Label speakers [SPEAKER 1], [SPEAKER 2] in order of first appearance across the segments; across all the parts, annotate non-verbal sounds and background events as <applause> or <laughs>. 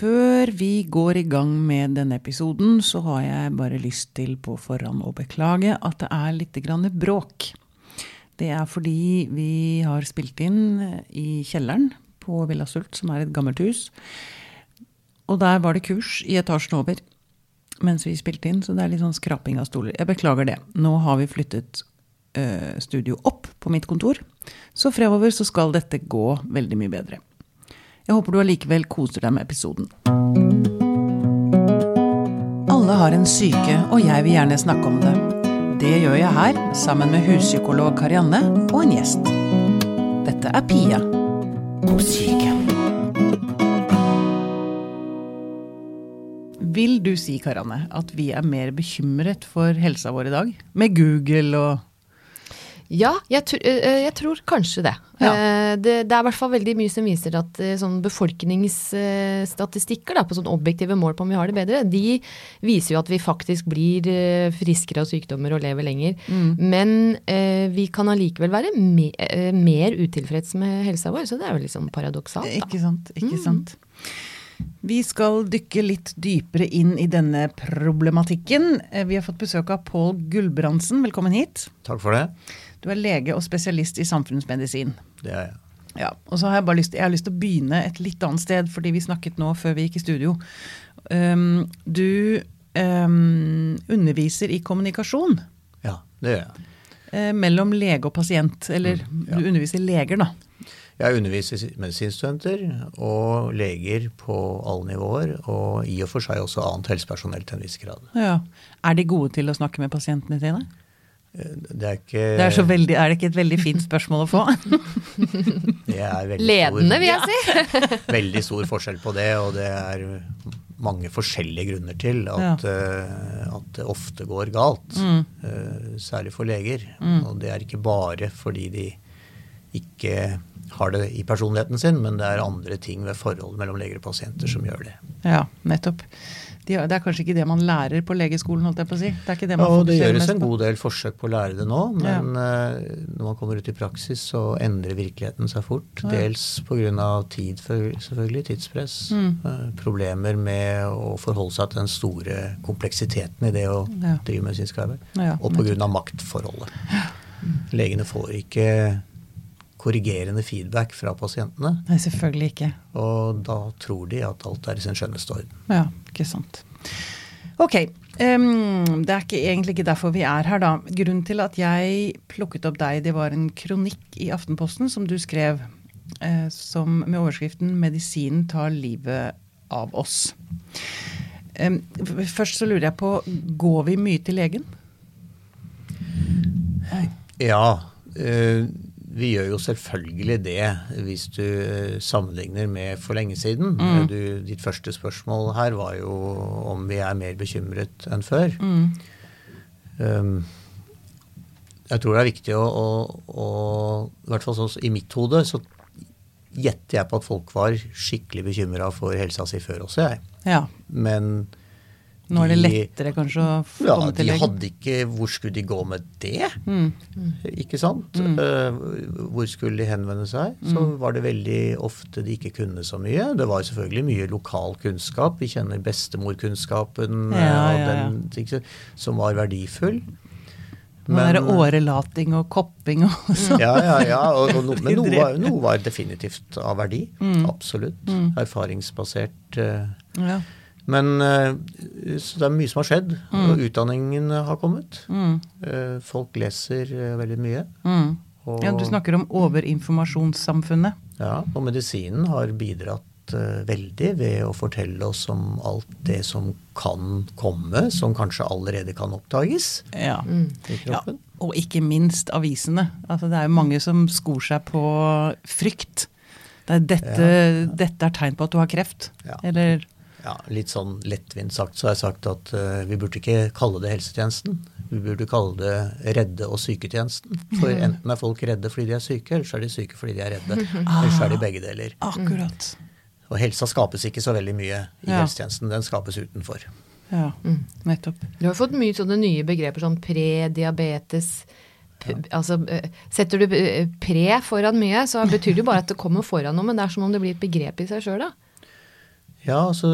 [SPEAKER 1] Før vi går i gang med denne episoden, så har jeg bare lyst til på forhånd å beklage at det er litt grann bråk. Det er fordi vi har spilt inn i kjelleren på Villa Sult, som er et gammelt hus. Og der var det kurs i etasjen over mens vi spilte inn, så det er litt sånn skraping av stoler. Jeg beklager det. Nå har vi flyttet ø, studio opp på mitt kontor, så fremover så skal dette gå veldig mye bedre. Jeg håper du allikevel koser deg med episoden. Alle har en syke, og jeg vil gjerne snakke om det. Det gjør jeg her, sammen med huspsykolog Karianne og en gjest. Dette er Pia på syke. Vil du si, Karianne, at vi er mer bekymret for helsa vår i dag? Med Google og
[SPEAKER 2] Ja, jeg, øh, jeg tror kanskje det.
[SPEAKER 1] Ja.
[SPEAKER 2] Eh, det. Det er i hvert fall veldig mye som viser at eh, sånn befolkningsstatistikker da, på sånn objektive mål på om vi har det bedre, de viser jo at vi faktisk blir eh, friskere av sykdommer og lever lenger. Men eh, vi kan allikevel være me eh, mer utilfreds med helsa vår, så det er jo litt sånn paradoksalt. Da.
[SPEAKER 1] Ikke sant, ikke sant. Vi skal dykke litt dypere inn i denne problematikken. Eh, Vi har fått besøk av Pål Gulbrandsen. Velkommen hit.
[SPEAKER 3] Takk for det.
[SPEAKER 1] Du er lege og spesialist i samfunnsmedisin.
[SPEAKER 3] Det er jeg.
[SPEAKER 1] Ja, og så har jeg bare lyst, jeg har lyst til å begynne et litt annet sted, fordi vi snakket nå før vi gikk i studio. Um, du um, underviser i kommunikasjon
[SPEAKER 3] Ja, det gjør jeg.
[SPEAKER 1] eh, mellom lege og pasient. Eller
[SPEAKER 3] Mm, ja.
[SPEAKER 1] du underviser leger, da.
[SPEAKER 3] Jeg underviser medisinstudenter og leger på alle nivåer, og i og for seg også annet helsepersonell til en viss grad.
[SPEAKER 1] Ja. Er de gode til å snakke med pasientene sine?
[SPEAKER 3] Det er ikke
[SPEAKER 1] Det er, så veldig, er det ikke et veldig fint spørsmål å få?
[SPEAKER 3] det er
[SPEAKER 2] Ledende,
[SPEAKER 3] stor,
[SPEAKER 2] vil jeg si. <laughs>
[SPEAKER 3] veldig stor forskjell på det, og det er mange forskjellige grunner til at, eh, at det ofte går galt.
[SPEAKER 1] Mm.
[SPEAKER 3] Uh, særlig for leger. Og det er ikke bare fordi de ikke har det i personligheten sin, men det er andre ting ved forholdet mellom leger og pasienter som gjør det.
[SPEAKER 1] Ja, nettopp. De, det er kanskje ikke det man lærer på legeskolen, holdt jeg på å si. Det er ikke det man
[SPEAKER 3] Ja, og det gjøres en god del forsøk på å lære det nå, men eh, når man kommer ut i praksis, så endrer virkeligheten seg fort.
[SPEAKER 1] Ja.
[SPEAKER 3] Dels pga. tid, selvfølgelig, tidspress.
[SPEAKER 1] Mm.
[SPEAKER 3] eh, Problemer med å forholde seg til den store kompleksiteten i det å
[SPEAKER 1] Ja.
[SPEAKER 3] drive medisinsk arbeid.
[SPEAKER 1] Ja,
[SPEAKER 3] og pga. maktforholdet. Legene får ikke korrigerende feedback fra pasientene,
[SPEAKER 1] Nei, selvfølgelig ikke.
[SPEAKER 3] og da tror de at alt er i sin skjønneste orden.
[SPEAKER 1] Ja, ikke sant. Ok, Um, det er ikke, egentlig ikke derfor vi er her, da. Grunnen til at jeg plukket opp deg, det var en kronikk i Aftenposten som du skrev eh, som, med overskriften 'Medisinen tar livet av oss'. Um, først så lurer jeg på, går vi mye til legen?
[SPEAKER 3] Ja, eh, vi gjør jo selvfølgelig det hvis du eh, sammenligner med for lenge siden.
[SPEAKER 1] Mm.
[SPEAKER 3] Du, ditt første spørsmål her var jo om vi er mer bekymret enn før.
[SPEAKER 1] Mm.
[SPEAKER 3] Um, jeg tror det er viktig å, å, å I hvert fall sånn i mitt hode så gjetter jeg på at folk var skikkelig bekymra for helsa si før også, jeg.
[SPEAKER 1] Ja,
[SPEAKER 3] Men
[SPEAKER 1] nå er det lettere kanskje å
[SPEAKER 3] ja,
[SPEAKER 1] komme til
[SPEAKER 3] de hadde ikke Hvor skulle de gå med det?
[SPEAKER 1] Mm.
[SPEAKER 3] Ikke sant? Mm. hvor skulle de henvende seg? Så
[SPEAKER 1] Mm.
[SPEAKER 3] var det veldig ofte de ikke kunne så mye. Det var selvfølgelig mye lokal kunnskap. Vi kjenner bestemorkunnskapen eh,
[SPEAKER 1] Ja, ja, ja.
[SPEAKER 3] den, som var verdifull.
[SPEAKER 1] Er det årelating og kopping og sånn.
[SPEAKER 3] Ja, ja, ja. Og, og no, <laughs> men noe, var- noe var definitivt av verdi.
[SPEAKER 1] Mm.
[SPEAKER 3] Absolutt. Erfaringsbasert. Uh,
[SPEAKER 1] Ja.
[SPEAKER 3] Men eh, så det er mye som har skjedd.
[SPEAKER 1] Mm.
[SPEAKER 3] Og utdanningen har kommet.
[SPEAKER 1] Mm.
[SPEAKER 3] Eh, Folk leser eh, veldig mye.
[SPEAKER 1] Mm.
[SPEAKER 3] Og,
[SPEAKER 1] Ja, du snakker om overinformasjonssamfunnet.
[SPEAKER 3] Ja, og medisinen har bidratt veldig ved å fortelle oss om alt det som kan komme, som kanskje allerede kan oppdages
[SPEAKER 1] Ja.
[SPEAKER 3] i kroppen. ja.
[SPEAKER 1] Og ikke minst avisene. Altså, det er jo mange som skor seg på frykt. Det er dette, dette er tegn på at du har kreft.
[SPEAKER 3] Ja.
[SPEAKER 1] Eller
[SPEAKER 3] Ja, litt sånn lettvint sagt så har jeg sagt at uh, vi burde ikke kalle det helsetjenesten. Vi burde kalle det redde- og syketjenesten. For enten er folk redde fordi de er syke, eller så er de syke fordi de er redde. Eller så er de begge deler.
[SPEAKER 1] akkurat.
[SPEAKER 3] Og helsa skapes ikke så veldig mye i
[SPEAKER 1] Ja.
[SPEAKER 3] helsetjenesten. Den skapes utenfor.
[SPEAKER 1] Ja, nettopp.
[SPEAKER 2] Du har fått mye sånne nye begreper som pre-diabetes. Altså, eh, setter du eh, pre foran mye, så betyr det jo bare at det kommer foran noe, men det er som om det blir et begrep i seg sjøl, da.
[SPEAKER 3] Ja, altså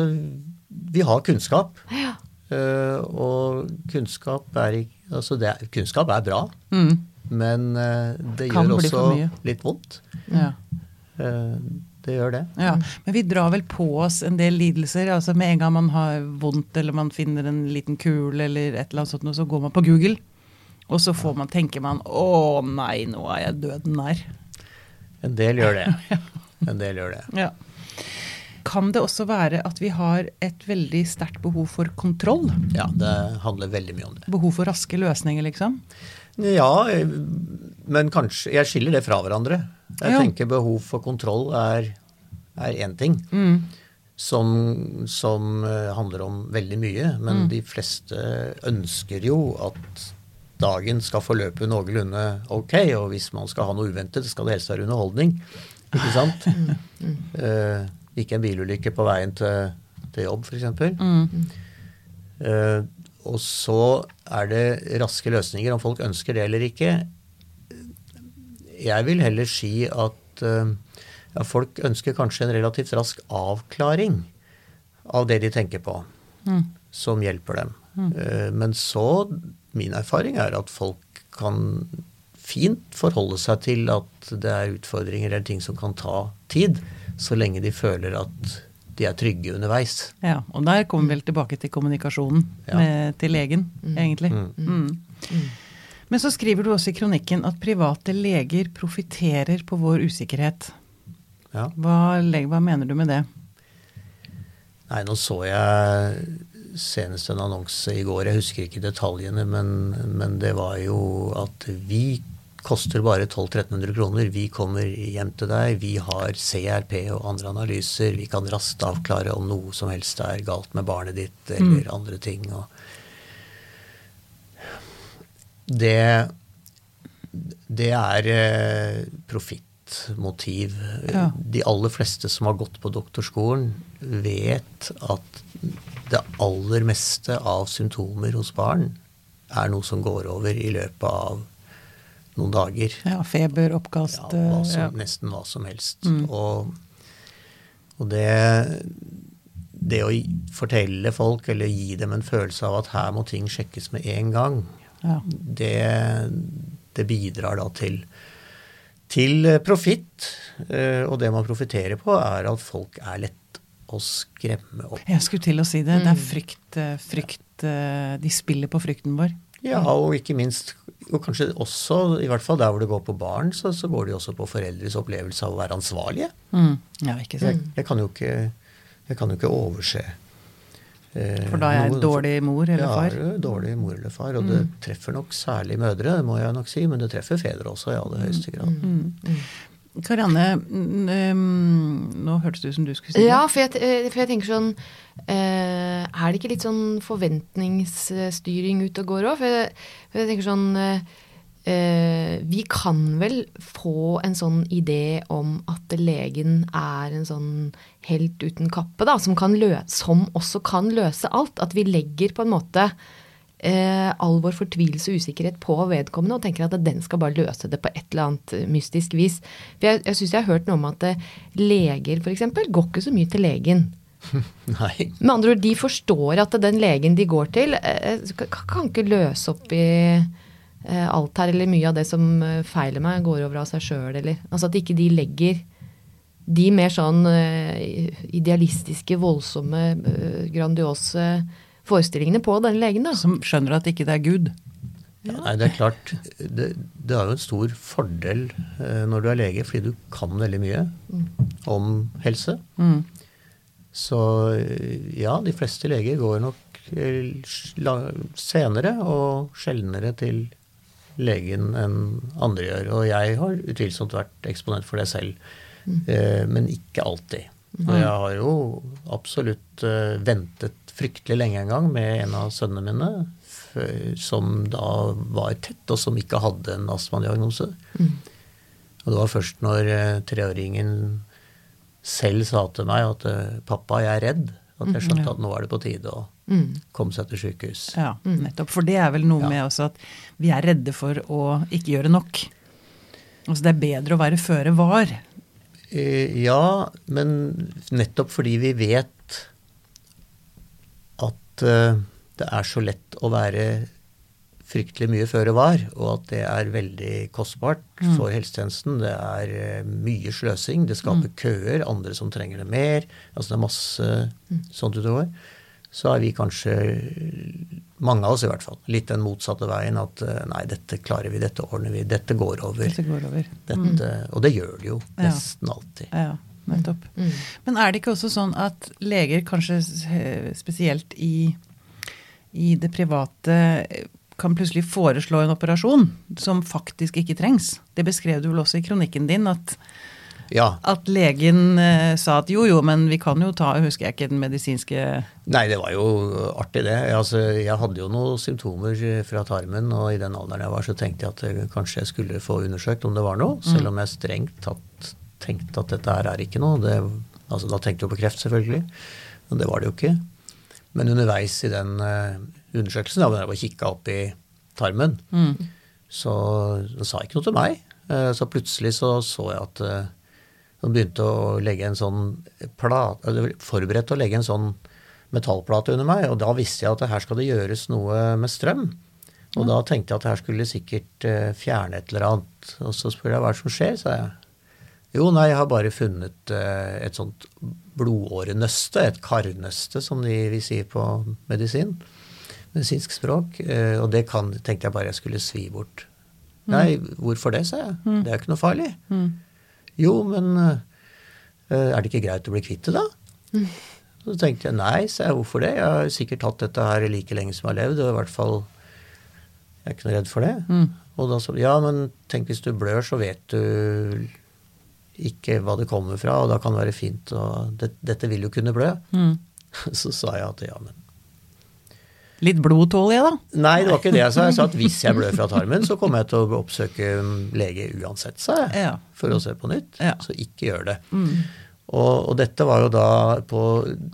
[SPEAKER 3] Vi har kunnskap.
[SPEAKER 2] Ja.
[SPEAKER 3] eh, og kunnskap er Altså det er, kunnskap er bra,
[SPEAKER 1] Mm.
[SPEAKER 3] men eh, det
[SPEAKER 1] Kan
[SPEAKER 3] gjør også litt vondt.
[SPEAKER 1] Ja.
[SPEAKER 3] Eh, det gjør det.
[SPEAKER 1] Ja, Men vi drar vel på oss en del lidelser. altså Med en gang man har vondt eller man finner en liten kule eller et eller annet sånt, så går man på Google. Og så får man, tenker man 'Å nei, nå er jeg døden nær'.
[SPEAKER 3] En del gjør det. <laughs> En del gjør det.
[SPEAKER 1] Ja. Kan det også være at vi har et veldig sterkt behov for kontroll?
[SPEAKER 3] Ja, det handler veldig mye om det.
[SPEAKER 1] Behov for raske løsninger, liksom?
[SPEAKER 3] Ja, men kanskje Jeg skiller det fra hverandre. Jeg
[SPEAKER 1] Ja.
[SPEAKER 3] tenker behov for kontroll er én ting.
[SPEAKER 1] Mm.
[SPEAKER 3] Som, som eh, handler om veldig mye. Men
[SPEAKER 1] Mm.
[SPEAKER 3] de fleste ønsker jo at dagen skal forløpe noenlunde ok. Og hvis man skal ha noe uventet, skal det helst være underholdning. Ikke sant? <laughs> Eh, ikke en bilulykke på veien til, til jobb, f.eks.
[SPEAKER 1] Mm.
[SPEAKER 3] Uh, og så er det raske løsninger, om folk ønsker det eller ikke. Jeg vil heller si at uh, ja, folk ønsker kanskje en relativt rask avklaring av det de tenker på,
[SPEAKER 1] Mm.
[SPEAKER 3] som hjelper dem. Eh, men så, min erfaring er at folk kan fint forholde seg til at det er utfordringer eller ting som kan ta tid, så lenge de føler at de er trygge underveis.
[SPEAKER 1] Ja, og der kommer vi vel tilbake til kommunikasjonen
[SPEAKER 3] Ja.
[SPEAKER 1] med, til legen, egentlig.
[SPEAKER 3] Mm.
[SPEAKER 1] Mm. Men så skriver du også i kronikken at private leger profitterer på vår usikkerhet.
[SPEAKER 3] Ja.
[SPEAKER 1] Hva, hva mener du med det?
[SPEAKER 3] Nei, nå så jeg senest en annonse i går, jeg husker ikke detaljene, men, men det var jo at vi koster bare 1200-1300 kroner. Vi kommer hjem til deg, vi har CRP og andre analyser. Vi kan raskt avklare om noe som helst er galt med barnet ditt, eller andre ting. Det, det er eh, profittmotiv.
[SPEAKER 1] Ja.
[SPEAKER 3] De aller fleste som har gått på doktorskolen, vet at det aller meste av symptomer hos barn er noe som går over i løpet av noen dager.
[SPEAKER 1] Ja, feber, oppkast
[SPEAKER 3] Ja, hva som,
[SPEAKER 1] ja.
[SPEAKER 3] Nesten hva som helst.
[SPEAKER 1] Mm.
[SPEAKER 3] Og, og det, det å fortelle folk, eller gi dem en følelse av at her må ting sjekkes med en gang,
[SPEAKER 1] Ja.
[SPEAKER 3] det, det bidrar da til, til profitt. Eh, Og det man profitterer på, er at folk er lett å skremme opp.
[SPEAKER 1] Jeg skulle til å si det. Det er
[SPEAKER 2] Mm.
[SPEAKER 1] frykt, eh, frykt eh, De spiller på frykten vår.
[SPEAKER 3] Ja, og ikke minst, og kanskje også, i hvert fall der hvor det går på barn, så, så går det jo også på foreldres opplevelse av å være ansvarlige.
[SPEAKER 1] Mm. Ja, ikke sant.
[SPEAKER 3] jeg, kan, jo ikke, jeg kan jo ikke overse. eh,
[SPEAKER 1] For da er jeg
[SPEAKER 3] noe-
[SPEAKER 1] dårlig mor eller
[SPEAKER 3] ja,
[SPEAKER 1] far?
[SPEAKER 3] du dårlig mor eller far. Og det treffer nok særlig mødre, det må jeg nok si, men det treffer fedre også i aller høyeste grad.
[SPEAKER 1] Mm. Karianne, nå hørtes det ut som du skulle si
[SPEAKER 2] Ja,
[SPEAKER 1] det.
[SPEAKER 2] for jeg, eh, for jeg tenker sånn eh, Er det ikke litt sånn forventningsstyring ute og går òg? For, for jeg tenker sånn eh, eh, Vi kan vel få en sånn idé om at legen er en sånn helt uten kappe, da, som, kan løse, som også kan løse alt. At vi legger på en måte eh, all vår fortvilelse og usikkerhet på vedkommende og tenker at den skal bare løse det på et eller annet eh, mystisk vis. For jeg, jeg syns jeg har hørt noe om at eh, leger f.eks. går ikke så mye til legen. <laughs>
[SPEAKER 3] Nei.
[SPEAKER 2] Med andre ord, de forstår at den legen de går til, eh, kan, kan ikke løse opp i eh, alt her, eller mye av det som eh, feiler meg, går over av seg sjøl, eller Altså at ikke de legger de mer sånn eh, idealistiske, voldsomme, eh, grandiose forestillingene på denne legen, da.
[SPEAKER 1] Som skjønner at ikke det er Gud.
[SPEAKER 3] Nei, det er klart. Det, det er jo en stor fordel eh, når du er lege, fordi du kan veldig mye om helse.
[SPEAKER 1] Mm.
[SPEAKER 3] Så eh, ja, de fleste leger går nok eh, senere og sjeldnere til legen enn andre gjør. Og jeg har utvilsomt vært eksponent for det selv, eh, men ikke alltid. Og jeg har jo absolutt eh, ventet fryktelig lenge en gang med en av sønnene mine, som da var tett, og som ikke hadde en astmadiagnose. Og det var først når eh, treåringen selv sa til meg at eh, 'pappa, jeg er redd', at jeg skjønte at nå er det på tide å
[SPEAKER 2] Mm.
[SPEAKER 3] komme seg til sykehus.
[SPEAKER 1] Ja, nettopp. For det er vel noe
[SPEAKER 3] Ja.
[SPEAKER 1] med også at vi er redde for å ikke gjøre nok. Altså det er bedre å være føre var.
[SPEAKER 3] Eh, ja, men nettopp fordi vi vet at eh, det er så lett å være fryktelig mye føre var, og at det er veldig kostbart
[SPEAKER 1] Mm.
[SPEAKER 3] for helsetjenesten. Det er eh, mye sløsing. Det skaper
[SPEAKER 1] Mm.
[SPEAKER 3] køer, andre som trenger det mer. Altså det er masse sånt utover. Så er vi kanskje, mange av oss i hvert fall, litt den motsatte veien. At eh, nei, dette klarer vi, dette ordner vi, dette går over.
[SPEAKER 1] Dette går over.
[SPEAKER 3] Dette, Og det gjør det jo
[SPEAKER 1] Ja.
[SPEAKER 3] nesten alltid.
[SPEAKER 1] Ja, nettopp. Men er det ikke også sånn at leger, kanskje eh, spesielt i, i det private, eh, kan plutselig foreslå en operasjon som faktisk ikke trengs? Det beskrev du vel også i kronikken din, at,
[SPEAKER 3] Ja.
[SPEAKER 1] at legen eh, sa at jo jo, men vi kan jo ta, husker jeg ikke den medisinske
[SPEAKER 3] Nei, det var jo artig, det. Altså, jeg hadde jo noen symptomer fra tarmen, og i den alderen jeg var, så tenkte jeg at jeg kanskje jeg skulle få undersøkt om det var noe, selv om jeg strengt tatt tenkte at dette her er ikke noe. Det, altså, da tenkte jeg på kreft, selvfølgelig, men det var det jo ikke. Men underveis i den eh, undersøkelsen, da jeg kikka opp i tarmen, så den sa ikke noe til meg. Eh, så plutselig så, så jeg at eh, de begynte å legge en sånn plate, forberedte å legge en sånn metallplate under meg, og da visste jeg at her skal det gjøres noe med strøm. Og da tenkte jeg at her skulle sikkert eh, fjerne et eller annet. Og så spurte jeg hva det som skjer, sa jeg. Jo, nei, jeg har bare funnet eh, et sånt blodårenøste, et karnøste, som de vil si på medisin, medisinsk språk. Eh, og det kan, tenkte jeg bare jeg skulle svi bort. Nei, hvorfor det, sa jeg. Det er jo ikke noe farlig. Jo, men eh, er det ikke greit å bli kvitt det, da? Så tenkte jeg nei, sa jeg. Hvorfor det? Jeg har sikkert hatt dette her like lenge som jeg har levd, og i hvert fall Jeg er ikke noe redd for det. Og da sa de ja, men tenk hvis du blør, så vet du ikke hva det kommer fra, og da kan det være fint, og det, dette vil jo kunne blø. <laughs> Så sa jeg at ja, men
[SPEAKER 1] Litt blod tåler jeg, da.
[SPEAKER 3] Nei, det var ikke det jeg sa. Jeg sa at hvis jeg blør fra tarmen, så kommer jeg til å oppsøke lege uansett, sa jeg.
[SPEAKER 1] Ja.
[SPEAKER 3] For å se på nytt.
[SPEAKER 1] Ja.
[SPEAKER 3] Så ikke gjør det. Og, og dette var jo da på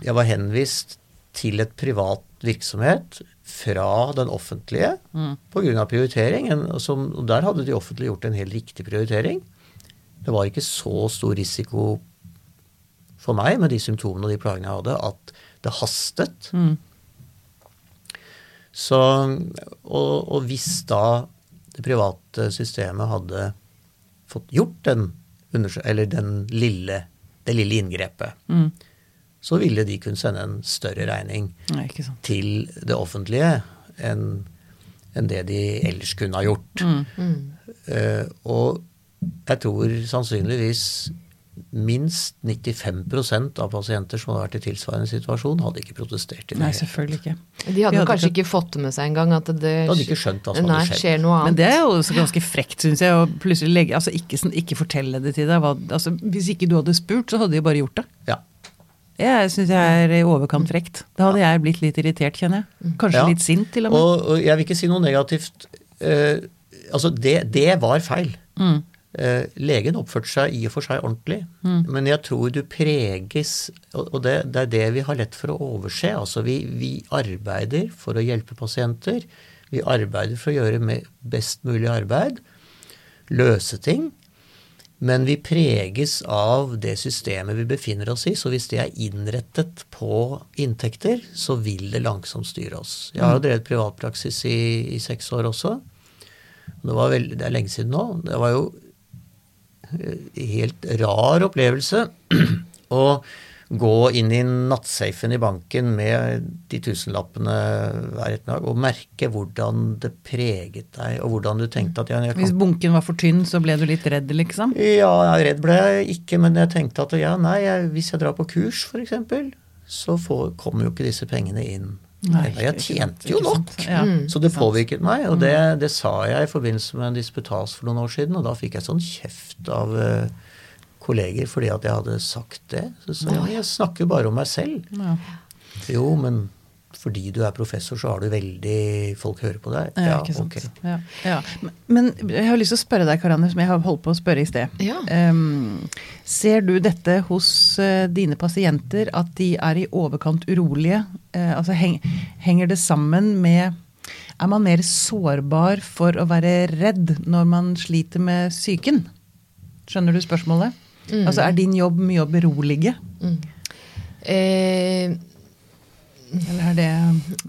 [SPEAKER 3] Jeg var henvist til et privat virksomhet fra den offentlige
[SPEAKER 1] Mm.
[SPEAKER 3] pga. prioritering. En, som, og der hadde de offentlige gjort en helt riktig prioritering. Det var ikke så stor risiko for meg med de symptomene og de plagene jeg hadde, at det hastet.
[SPEAKER 1] Mm.
[SPEAKER 3] Så, og, og hvis da det private systemet hadde fått gjort den, eller den lille, det lille inngrepet,
[SPEAKER 1] Mm.
[SPEAKER 3] så ville de kunne sende en større regning
[SPEAKER 1] Nei,
[SPEAKER 3] til det offentlige enn en det de ellers kunne ha gjort. Eh, og jeg tror sannsynligvis minst 95% av pasienter som hadde vært i tilsvarende situasjon, hadde ikke protestert i det.
[SPEAKER 1] Nei, selvfølgelig ikke.
[SPEAKER 2] De hadde
[SPEAKER 1] hadde
[SPEAKER 2] kanskje
[SPEAKER 1] ikke-
[SPEAKER 2] fått det med seg engang at det
[SPEAKER 3] De hadde ikke skjønt hva som hadde
[SPEAKER 2] Nei,
[SPEAKER 3] skjedd.
[SPEAKER 2] skjer noe annet.
[SPEAKER 1] Men det er jo også ganske frekt, syns jeg, å plutselig legge Altså ikke, sånn- ikke fortelle det til deg. Hva, altså, hvis ikke du hadde spurt, så hadde de bare gjort det.
[SPEAKER 3] Ja.
[SPEAKER 1] Jeg syns jeg er i overkant frekt. Da hadde jeg blitt litt irritert, kjenner jeg. Kanskje
[SPEAKER 3] Ja.
[SPEAKER 1] litt sint, til og med.
[SPEAKER 3] Og, og jeg vil ikke si noe negativt. Uh, altså, det, det var feil.
[SPEAKER 1] Mm.
[SPEAKER 3] Eh, legen oppførte seg i og for seg ordentlig, men jeg tror du preges Og det, det er det vi har lett for å overse. Altså, vi, vi arbeider for å hjelpe pasienter. Vi arbeider for å gjøre best mulig arbeid. Løse ting. Men vi preges av det systemet vi befinner oss i. Så hvis det er innrettet på inntekter, så vil det langsomt styre oss. Jeg har jo drevet privatpraksis i, i seks år også. Det, var veldig, det er lenge siden nå. Det var jo helt rar opplevelse <clears throat> å gå inn i nattsafen i banken med de tusenlappene hver ettermiddag og merke hvordan det preget deg, og hvordan du tenkte at ja, jeg
[SPEAKER 1] Hvis bunken var for tynn, så ble du litt redd, liksom?
[SPEAKER 3] ja, redd ble jeg ikke, men jeg tenkte at ja, nei, jeg, hvis jeg drar på kurs f.eks., så får, kommer jo ikke disse pengene inn.
[SPEAKER 1] Nei,
[SPEAKER 3] jeg tjente jo nok!
[SPEAKER 1] Ja,
[SPEAKER 3] Så det påvirket meg, og det, det sa jeg i forbindelse med en disputas for noen år siden, og da fikk jeg sånn kjeft av eh, kolleger fordi at jeg hadde sagt det. Så sa jeg, jeg snakker bare om meg selv. Jo, men fordi du er professor, så har du veldig Folk hører på deg.
[SPEAKER 1] Ja, ikke sant.
[SPEAKER 3] Okay.
[SPEAKER 1] Ja, ja. Men- Men jeg har lyst til å spørre deg, Karianne, som jeg har holdt på å spørre i sted.
[SPEAKER 2] Ja.
[SPEAKER 1] Um, ser du dette hos uh, dine pasienter, at de er i overkant urolige? Uh, altså heng, henger det sammen med Er man mer sårbar for å være redd når man sliter med psyken? Skjønner du spørsmålet?
[SPEAKER 2] Mm.
[SPEAKER 1] Altså er din jobb mye å berolige?
[SPEAKER 2] Eh,
[SPEAKER 1] Eller er det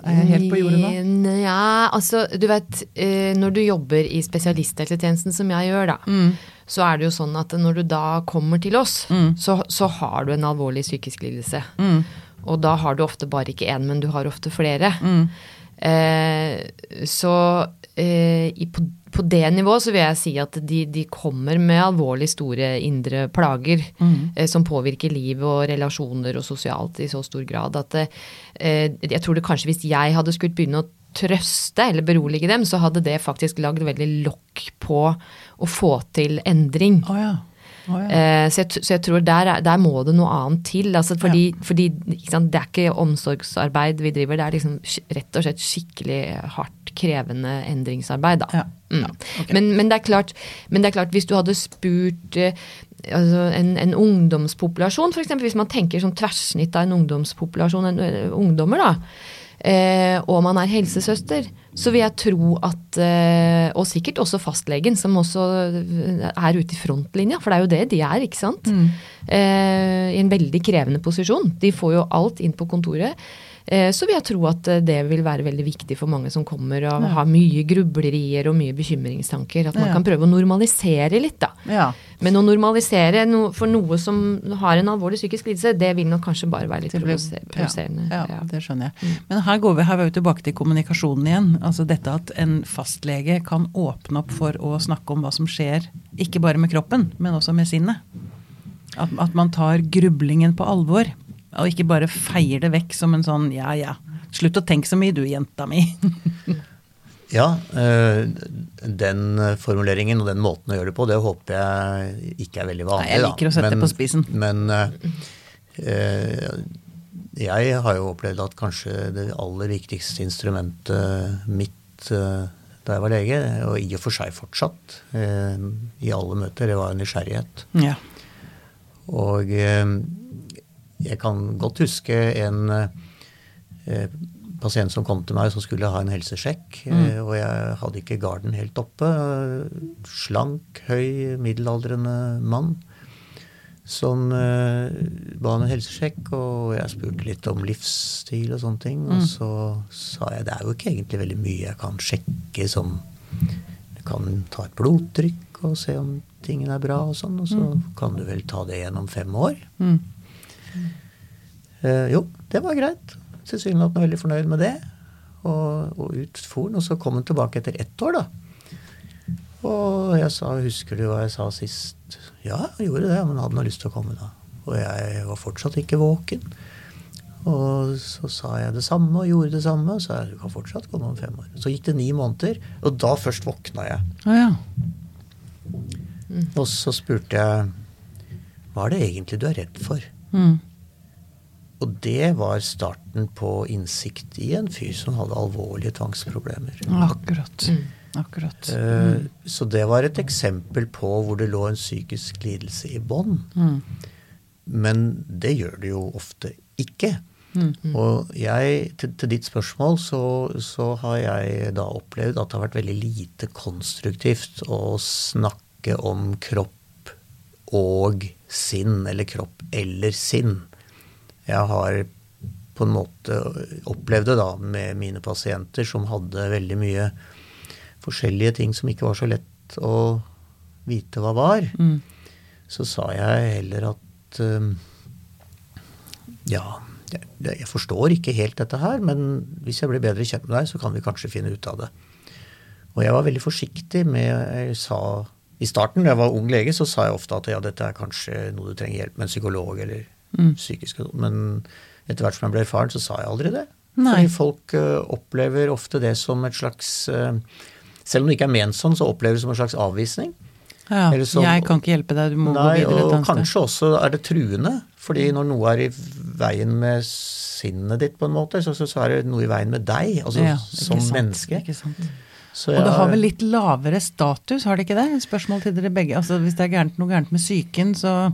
[SPEAKER 1] Er jeg helt på jordet nå?
[SPEAKER 2] Ja, altså du vet eh, når du jobber i spesialisthelsetjenesten som jeg gjør, da,
[SPEAKER 1] Mm.
[SPEAKER 2] så er det jo sånn at når du da kommer til oss, så, så har du en alvorlig psykisk lidelse.
[SPEAKER 1] Mm.
[SPEAKER 2] Og da har du ofte bare ikke én, men du har ofte flere.
[SPEAKER 1] Mm.
[SPEAKER 2] Eh, så eh, i, på, på det nivået så vil jeg si at de, de kommer med alvorlig store indre plager eh, som påvirker liv og relasjoner og sosialt i så stor grad at eh, jeg tror det kanskje hvis jeg hadde skulle begynne å trøste eller berolige dem, så hadde det faktisk lagd veldig lokk på å få til endring.
[SPEAKER 1] Oh, ja. Oh, ja.
[SPEAKER 2] Eh, så, jeg, så jeg tror der, er- der må det noe annet til. Altså fordi fordi ikke sant, det er ikke omsorgsarbeid vi driver, det er liksom rett og slett skikkelig hardt krevende endringsarbeid. Da.
[SPEAKER 1] Ja.
[SPEAKER 2] Mm.
[SPEAKER 1] Ja, ok.
[SPEAKER 2] men, men, det er klart, men det er klart, hvis du hadde spurt eh, altså en, en ungdomspopulasjon, f.eks. hvis man tenker som tverrsnitt av en ungdomspopulasjon, en, eh, ungdommer, da. Eh, og man er helsesøster, så vil jeg tro at eh, Og sikkert også fastlegen, som også eh, er ute i frontlinja, for det er jo det de er, ikke sant? Eh, I en veldig krevende posisjon. De får jo alt inn på kontoret. Eh, så vil jeg tro at eh, det vil være veldig viktig for mange som kommer og har mye grublerier og mye bekymringstanker. At man kan prøve å normalisere litt, da.
[SPEAKER 1] ja.
[SPEAKER 2] Men å normalisere no, for noe som har en alvorlig psykisk lidelse, det vil nok kanskje bare være litt provoserende.
[SPEAKER 1] Ja,
[SPEAKER 2] Ja.
[SPEAKER 1] det skjønner jeg. Men her går vi, her er vi tilbake til kommunikasjonen igjen. Altså dette at en fastlege kan åpne opp for å snakke om hva som skjer, ikke bare med kroppen, men også med sinnet. At, at man tar grublingen på alvor, og ikke bare feier det vekk som en sånn ja ja, slutt å tenke så mye du, jenta mi. <laughs>
[SPEAKER 3] Ja, eh, den formuleringen og den måten å gjøre det på, det håper jeg ikke er veldig vanlig.
[SPEAKER 1] Nei, jeg liker å sette
[SPEAKER 3] men,
[SPEAKER 1] det på spissen.
[SPEAKER 3] Men eh, jeg har jo opplevd at kanskje det aller viktigste instrumentet mitt eh, da jeg var lege, og i og for seg fortsatt eh, i alle møter, det var nysgjerrighet.
[SPEAKER 1] ja.
[SPEAKER 3] Og eh, jeg kan godt huske en eh, pasient som kom til meg som skulle ha en helsesjekk. Mm. Og jeg hadde ikke garden helt oppe. Slank, høy, middelaldrende mann som eh, ba om en helsesjekk. Og jeg spurte litt om livsstil og sånne ting. Og så sa jeg det er jo ikke egentlig veldig mye jeg kan sjekke som jeg kan ta et blodtrykk og se om tingene er bra og sånn, og så kan du vel ta det gjennom fem år.
[SPEAKER 1] Mm.
[SPEAKER 3] Eh, jo, det var greit. Tilsynelatende veldig fornøyd med det. Og, og ut for han, og så kom han tilbake etter ett år, da. Og jeg sa 'Husker du hva jeg sa sist?' Ja, jeg gjorde det, men hadde nå lyst til å komme da. Og jeg var fortsatt ikke våken. Og så sa jeg det samme og gjorde det samme. Så jeg du kan fortsatt komme om fem år. Så gikk det ni måneder, og da først våkna jeg.
[SPEAKER 1] Ah, ja.
[SPEAKER 3] Og så spurte jeg hva er det egentlig du er redd for?
[SPEAKER 1] Mm.
[SPEAKER 3] Og det var starten på innsikt i en fyr som hadde alvorlige tvangsproblemer.
[SPEAKER 1] Akkurat. Akkurat.
[SPEAKER 3] Mm. Så det var et eksempel på hvor det lå en psykisk lidelse i bånn.
[SPEAKER 1] Mm.
[SPEAKER 3] Men det gjør det jo ofte ikke.
[SPEAKER 1] Mm.
[SPEAKER 3] Og jeg, til, til ditt spørsmål, så, så har jeg da opplevd at det har vært veldig lite konstruktivt å snakke om kropp og sinn, eller kropp eller sinn. Jeg har på en måte opplevd det da med mine pasienter som hadde veldig mye forskjellige ting som ikke var så lett å vite hva var.
[SPEAKER 1] Mm.
[SPEAKER 3] Så sa jeg heller at um, ja, jeg forstår ikke helt dette her, men hvis jeg blir bedre kjent med deg, så kan vi kanskje finne ut av det. Og jeg var veldig forsiktig med jeg sa I starten, da jeg var ung lege, så sa jeg ofte at ja, dette er kanskje noe du trenger hjelp med en psykolog eller psykisk Men etter hvert som jeg ble erfaren, så sa jeg aldri det.
[SPEAKER 1] Nei.
[SPEAKER 3] Fordi folk uh, opplever ofte det som et slags uh, Selv om det ikke er ment sånn, så opplever det som en slags avvisning.
[SPEAKER 1] Ja,
[SPEAKER 3] så-
[SPEAKER 1] jeg kan ikke hjelpe deg, du må gå
[SPEAKER 3] Nei,
[SPEAKER 1] videre et
[SPEAKER 3] og kanskje også er det truende. Fordi når noe er i veien med sinnet ditt, på en måte, så, så, så er det noe i veien med deg, altså
[SPEAKER 1] Ja,
[SPEAKER 3] som
[SPEAKER 1] sant,
[SPEAKER 3] menneske.
[SPEAKER 1] Ikke sant.
[SPEAKER 3] Så
[SPEAKER 1] Og det har vel litt lavere status, har det ikke det? Spørsmål til dere begge. Altså Hvis det er gærent, noe gærent med psyken, så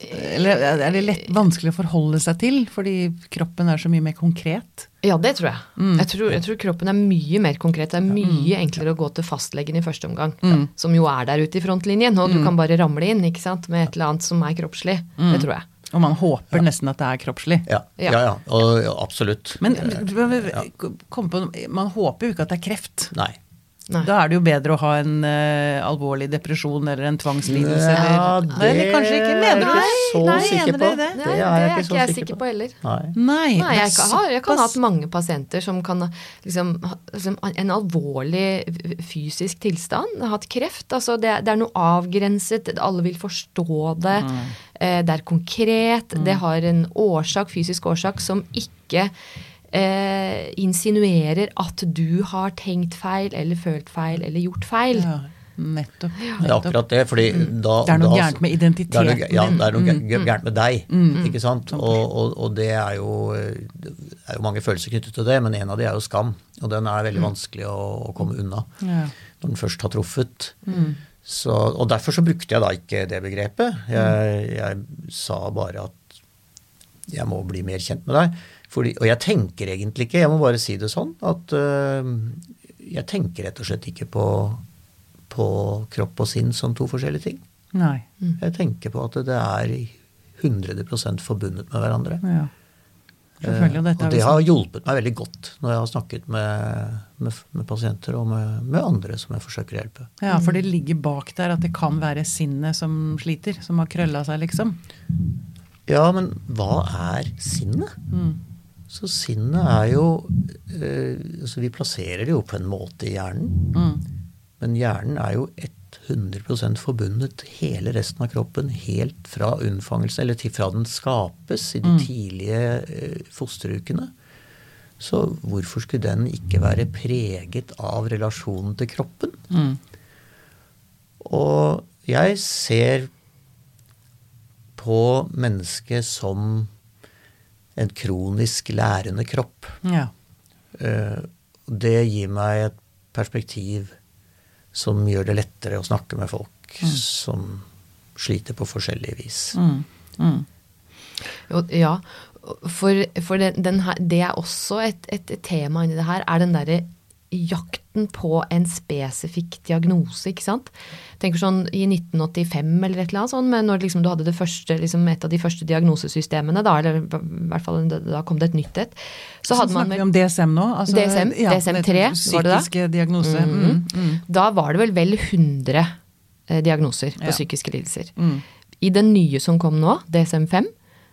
[SPEAKER 1] Eller er det lett, vanskelig å forholde seg til, fordi kroppen er så mye mer konkret?
[SPEAKER 2] Ja, det tror jeg. Jeg, tror, jeg, tror, kroppen er mye mer konkret. Det er mye enklere å gå til fastlegen i første omgang, som jo er der ute i frontlinjen, og du kan bare ramle inn ikke sant, med et eller annet som er kroppslig. Det tror jeg.
[SPEAKER 1] Og man håper nesten at det er kroppslig.
[SPEAKER 3] Ja, ja, ja, og, ja absolutt.
[SPEAKER 1] Men kom på, man håper jo ikke at det er kreft.
[SPEAKER 3] Nei.
[SPEAKER 2] Nei.
[SPEAKER 1] Da er det jo bedre å ha en uh, alvorlig depresjon eller en tvangslidelse.
[SPEAKER 3] Ja,
[SPEAKER 1] eller,
[SPEAKER 3] det
[SPEAKER 1] eller kanskje ikke.
[SPEAKER 3] er
[SPEAKER 1] Mener du
[SPEAKER 3] ikke så
[SPEAKER 1] Nei,
[SPEAKER 3] sikker på.
[SPEAKER 1] det?
[SPEAKER 2] Nei,
[SPEAKER 3] Det er jeg ikke
[SPEAKER 2] ikke
[SPEAKER 3] så
[SPEAKER 2] jeg
[SPEAKER 3] sikker
[SPEAKER 2] sikker
[SPEAKER 3] på.
[SPEAKER 2] på heller.
[SPEAKER 3] Nei.
[SPEAKER 1] Nei,
[SPEAKER 2] Nei,
[SPEAKER 1] det
[SPEAKER 2] jeg, kan- har, jeg kan ha hatt mange pasienter som kan ha liksom, liksom, en alvorlig fysisk tilstand. Har hatt kreft. Altså det, det er noe avgrenset, alle vil forstå det. Eh, det er konkret. Det har en årsak, fysisk årsak som ikke eh, insinuerer at du har tenkt feil eller følt feil eller gjort feil.
[SPEAKER 1] Ja, nettopp.
[SPEAKER 3] Det er akkurat det, fordi da
[SPEAKER 1] Det er noe
[SPEAKER 3] da-
[SPEAKER 1] gærent med identiteten din.
[SPEAKER 3] ja, det er noe
[SPEAKER 2] Mm,
[SPEAKER 3] gærent med deg, ikke sant? Og, og, og det er jo det er jo mange følelser knyttet til det, men en av de er jo skam. Og den er veldig vanskelig å, å komme unna
[SPEAKER 1] Ja.
[SPEAKER 3] når den først har truffet. Så, og derfor så brukte jeg da ikke det begrepet. Jeg, jeg sa bare at jeg må bli mer kjent med deg. Fordi, og jeg tenker egentlig ikke, jeg må bare si det sånn, at øh, jeg tenker rett og slett ikke på, på kropp og sinn som to forskjellige ting.
[SPEAKER 1] Nei.
[SPEAKER 3] Jeg tenker på at det er 100% forbundet med hverandre.
[SPEAKER 1] Ja. Selvfølgelig. Og
[SPEAKER 3] det har hjulpet meg veldig godt når jeg har snakket med, med, med pasienter og med, med andre som jeg forsøker å hjelpe.
[SPEAKER 1] Ja, for det ligger bak der at det kan være sinnet som sliter, som har krølla seg, liksom.
[SPEAKER 3] Ja, men hva er sinnet?
[SPEAKER 1] Mm.
[SPEAKER 3] Så sinnet er jo eh, altså Vi plasserer det jo på en måte i hjernen.
[SPEAKER 1] Mm.
[SPEAKER 3] Men hjernen er jo 100% forbundet hele resten av kroppen helt fra unnfangelsen, eller til fra den skapes i de tidlige eh, fosterukene. Så hvorfor skulle den ikke være preget av relasjonen til kroppen?
[SPEAKER 1] Mm.
[SPEAKER 3] Og jeg ser på mennesket som en kronisk lærende kropp.
[SPEAKER 1] Ja.
[SPEAKER 3] Eh, Det gir meg et perspektiv som gjør det lettere å snakke med folk som sliter på forskjellig vis.
[SPEAKER 1] Mm. Mm.
[SPEAKER 2] Jo, ja, for, for den, den her, det er også et, et tema inni det her, er den derre jakten på en spesifikk diagnose, ikke sant. Tenker sånn i 1985 eller et eller annet sånn, men når liksom du hadde det første, liksom et av de første diagnosesystemene, da, eller i hvert fall da kom det et nytt et, så
[SPEAKER 1] Så
[SPEAKER 2] hadde man
[SPEAKER 1] vi om DSM nå? Altså,
[SPEAKER 2] DSM, DSM-3, var det da?
[SPEAKER 1] Psykiske diagnose. Mm. Mm.
[SPEAKER 2] Da var det vel vel 100 eh, diagnoser på
[SPEAKER 1] Ja.
[SPEAKER 2] psykiske lidelser.
[SPEAKER 1] Mm.
[SPEAKER 2] I den nye som kom nå, DSM-5,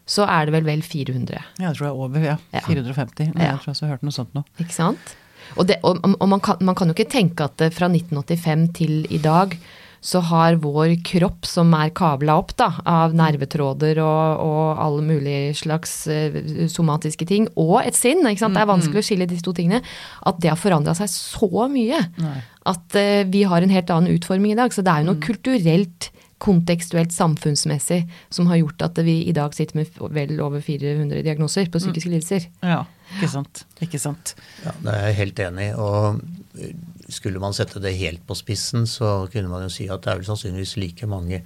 [SPEAKER 2] så er det vel vel 400.
[SPEAKER 1] Ja, jeg tror det er over, ja.
[SPEAKER 2] Ja.
[SPEAKER 1] 450.
[SPEAKER 2] Ja.
[SPEAKER 1] Jeg tror jeg har hørt noe sånt nå.
[SPEAKER 2] Ikke sant? Og, det, og, og man, kan, man kan jo ikke tenke at det fra 1985 til i dag så har vår kropp, som er kabla opp da, av nervetråder og, og alle mulige slags eh, somatiske ting, og et sinn, ikke sant? det er vanskelig å skille disse to tingene, at det har forandra seg så mye.
[SPEAKER 1] Nei.
[SPEAKER 2] At eh, vi har en helt annen utforming i dag. Så det er jo noe kulturelt, kontekstuelt, samfunnsmessig som har gjort at vi i dag sitter med vel over 400 diagnoser på psykiske lidelser.
[SPEAKER 1] Ja, ikke sant. Ikke sant.
[SPEAKER 3] Ja, det er jeg helt enig i. Og skulle man sette det helt på spissen, så kunne man jo si at det er vel sannsynligvis like mange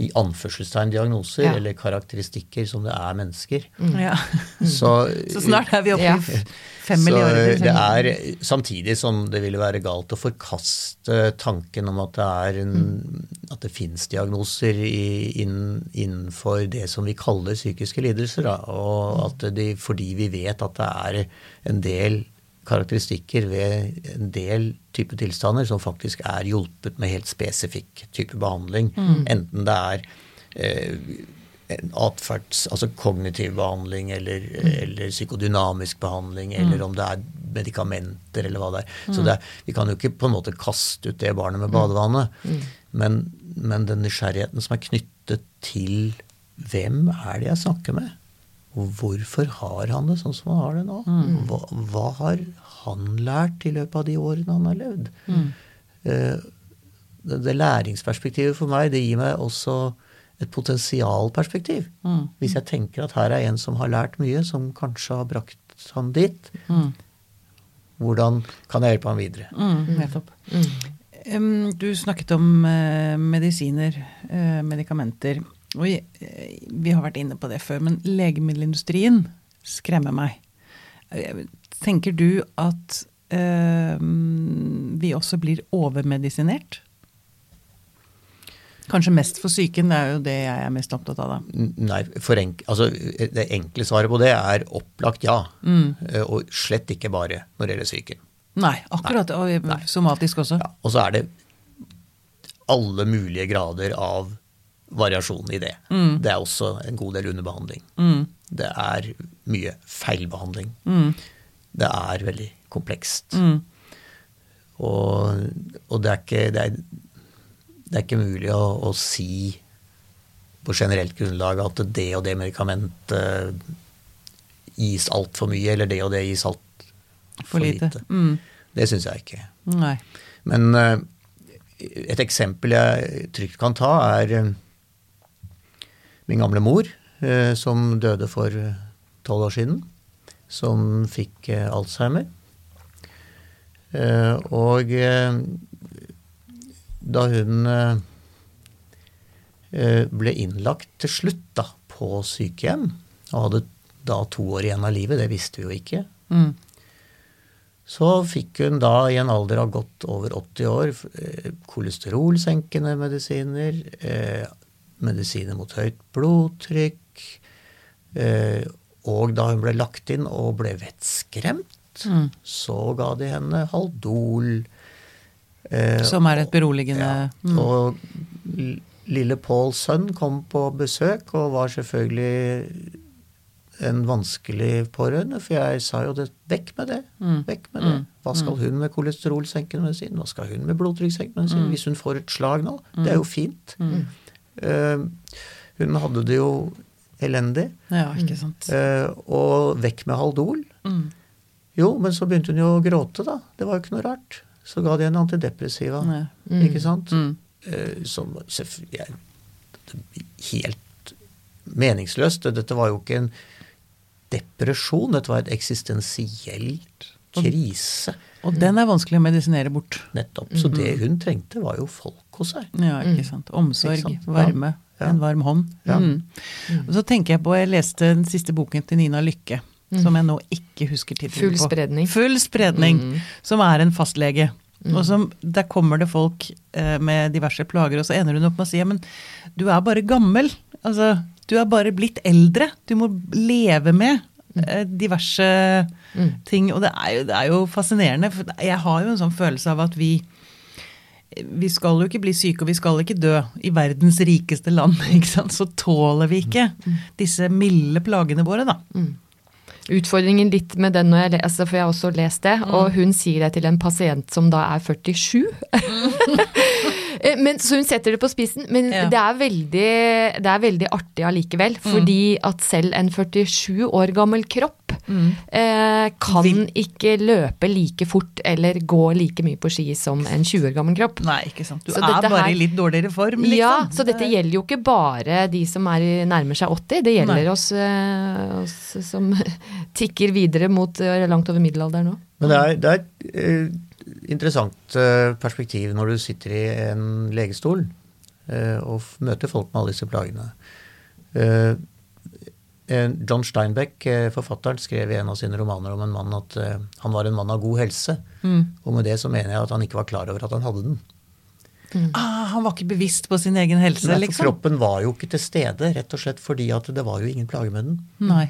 [SPEAKER 3] i anførselstegn diagnoser
[SPEAKER 2] Ja.
[SPEAKER 3] eller karakteristikker som det er mennesker.
[SPEAKER 1] Ja.
[SPEAKER 3] Så, <laughs>
[SPEAKER 1] Så snart er vi oppe
[SPEAKER 2] Ja.
[SPEAKER 1] i fem
[SPEAKER 3] så det er samtidig som det ville være galt å forkaste tanken om at det er en, at det fins diagnoser i, inn, innenfor det som vi kaller psykiske lidelser. Da, og at de, fordi vi vet at det er en del karakteristikker ved en del type tilstander som faktisk er hjulpet med helt spesifikk type behandling. Enten det er eh, atferds, altså kognitiv behandling eller, eller psykodynamisk behandling, eller om det er medikamenter eller hva det er. Så det er, vi kan jo ikke på en måte kaste ut det barnet med badevannet. Men, men den nysgjerrigheten som er knyttet til hvem er det jeg snakker med? Og hvorfor har han det sånn som han har det nå? Hva, hva har han lært i løpet av de årene han har levd? Mm. det, det læringsperspektivet for meg, det gir meg også et potensialperspektiv. Hvis jeg tenker at her er en som har lært mye, som kanskje har brakt han dit, hvordan kan jeg hjelpe han videre?
[SPEAKER 1] Mm, nettopp. Em, du snakket om eh, medisiner, eh, medikamenter. Og vi, eh, vi har vært inne på det før, men legemiddelindustrien skremmer meg. Eh, Tenker du at eh, vi også blir overmedisinert? Kanskje mest for psyken, det er jo det jeg er mest opptatt av. da.
[SPEAKER 3] Nei, for enk, altså, det enkle svaret på det er opplagt ja. Mm. Og slett ikke bare når det gjelder psyken.
[SPEAKER 1] Nei, akkurat. Og somatisk også.
[SPEAKER 3] Ja, og så er det alle mulige grader av variasjon i det. Det er også en god del underbehandling. Det er mye feilbehandling. Det er veldig komplekst. Og, og det, er ikke, det, er, det er ikke mulig å, å si på generelt grunnlag at det og det medikamentet gis altfor mye, eller det og det gis altfor
[SPEAKER 1] For lite.
[SPEAKER 3] lite.
[SPEAKER 1] Mm.
[SPEAKER 3] Det syns jeg ikke.
[SPEAKER 1] Nei.
[SPEAKER 3] Men eh, et eksempel jeg trygt kan ta, er eh, min gamle mor, eh, som døde for tolv år siden. Som fikk eh, Alzheimer. Eh, og eh, da hun ble innlagt til slutt da, på sykehjem, og hadde da to år igjen av livet, det visste vi jo ikke,
[SPEAKER 1] Mm.
[SPEAKER 3] så fikk hun da i en alder av godt over 80 år kolesterolsenkende medisiner, eh, medisiner mot høyt blodtrykk, eh, og da hun ble lagt inn og ble vettskremt,
[SPEAKER 1] Mm.
[SPEAKER 3] så ga de henne Haldol. eh,
[SPEAKER 1] Som er et beroligende
[SPEAKER 3] ja,
[SPEAKER 1] mm.
[SPEAKER 3] Og lille Pauls sønn kom på besøk og var selvfølgelig en vanskelig pårørende, for jeg sa jo det vekk med det.
[SPEAKER 1] Mm.
[SPEAKER 3] Vekk med det. Hva skal hun med kolesterolsenkende medisin? Hva skal hun med blodtrykkssenkende medisin? Hvis hun får et slag nå? Det er jo fint. Eh, hun hadde det jo elendig.
[SPEAKER 1] Ja, ikke sant.
[SPEAKER 3] eh, og vekk med Haldol.
[SPEAKER 1] Mm.
[SPEAKER 3] Jo, men så begynte hun jo å gråte, da. Det var jo ikke noe rart. Så ga de henne antidepressiva.
[SPEAKER 1] Mm.
[SPEAKER 3] Ikke sant?
[SPEAKER 1] Mm.
[SPEAKER 3] Eh, som er helt meningsløst. Dette var jo ikke en depresjon, dette var et eksistensielt krise.
[SPEAKER 1] Og den er vanskelig å medisinere bort.
[SPEAKER 3] Nettopp. Så det hun trengte, var jo folk hos seg.
[SPEAKER 1] Ja, ikke sant. Omsorg,
[SPEAKER 3] Ikke sant?
[SPEAKER 1] Varme,
[SPEAKER 3] Ja.
[SPEAKER 1] En varm hånd.
[SPEAKER 3] Ja.
[SPEAKER 1] Mm. Og så tenker jeg på, jeg leste den siste boken til Nina Lykke, som jeg nå ikke husker tittelen
[SPEAKER 2] Full spredning.
[SPEAKER 1] Full spredning. Som er en fastlege. Og som, Der kommer det folk eh, med diverse plager, og så ender hun opp med å si men du er bare gammel. Altså, du er bare blitt eldre. Du må leve med eh, diverse ting. Og det er, jo, det er jo fascinerende, for jeg har jo en sånn følelse av at vi vi skal jo ikke bli syke, og vi skal ikke dø. I verdens rikeste land, <laughs> ikke sant? så tåler vi ikke disse milde plagene våre, da.
[SPEAKER 2] Utfordringen litt med den når jeg leser, for jeg har også lest det, og hun sier det til en pasient som da er 47. <laughs> Eh, men, så hun setter det på spissen, men
[SPEAKER 1] Ja.
[SPEAKER 2] det, er veldig, det er veldig artig allikevel. Fordi at selv en 47 år gammel kropp eh, kan ikke løpe like fort eller gå like mye på ski som en 20 år gammel kropp.
[SPEAKER 1] Nei, ikke sant. Du
[SPEAKER 2] Så
[SPEAKER 1] er bare
[SPEAKER 2] her-
[SPEAKER 1] i litt dårligere form, liksom.
[SPEAKER 2] Ja, så dette gjelder jo ikke bare de som er, nærmer seg 80, det gjelder
[SPEAKER 1] Nei.
[SPEAKER 2] oss, eh, oss som <laughs> tikker videre mot eh, langt over middelalderen nå.
[SPEAKER 3] Men det er, det er et eh, interessant eh, perspektiv når du sitter i en legestol eh, og møter folk med alle disse plagene. Eh, John Steinbeck, eh, forfatteren, skrev i en av sine romaner om en mann at eh, han var en mann av god helse. Og med det så mener jeg at han ikke var klar over at han hadde den.
[SPEAKER 1] Ah, han var ikke bevisst på sin egen helse,
[SPEAKER 3] Nei, for
[SPEAKER 1] liksom.
[SPEAKER 3] kroppen var jo ikke til stede, rett og slett fordi at det var jo ingen plage med den.
[SPEAKER 1] Nei.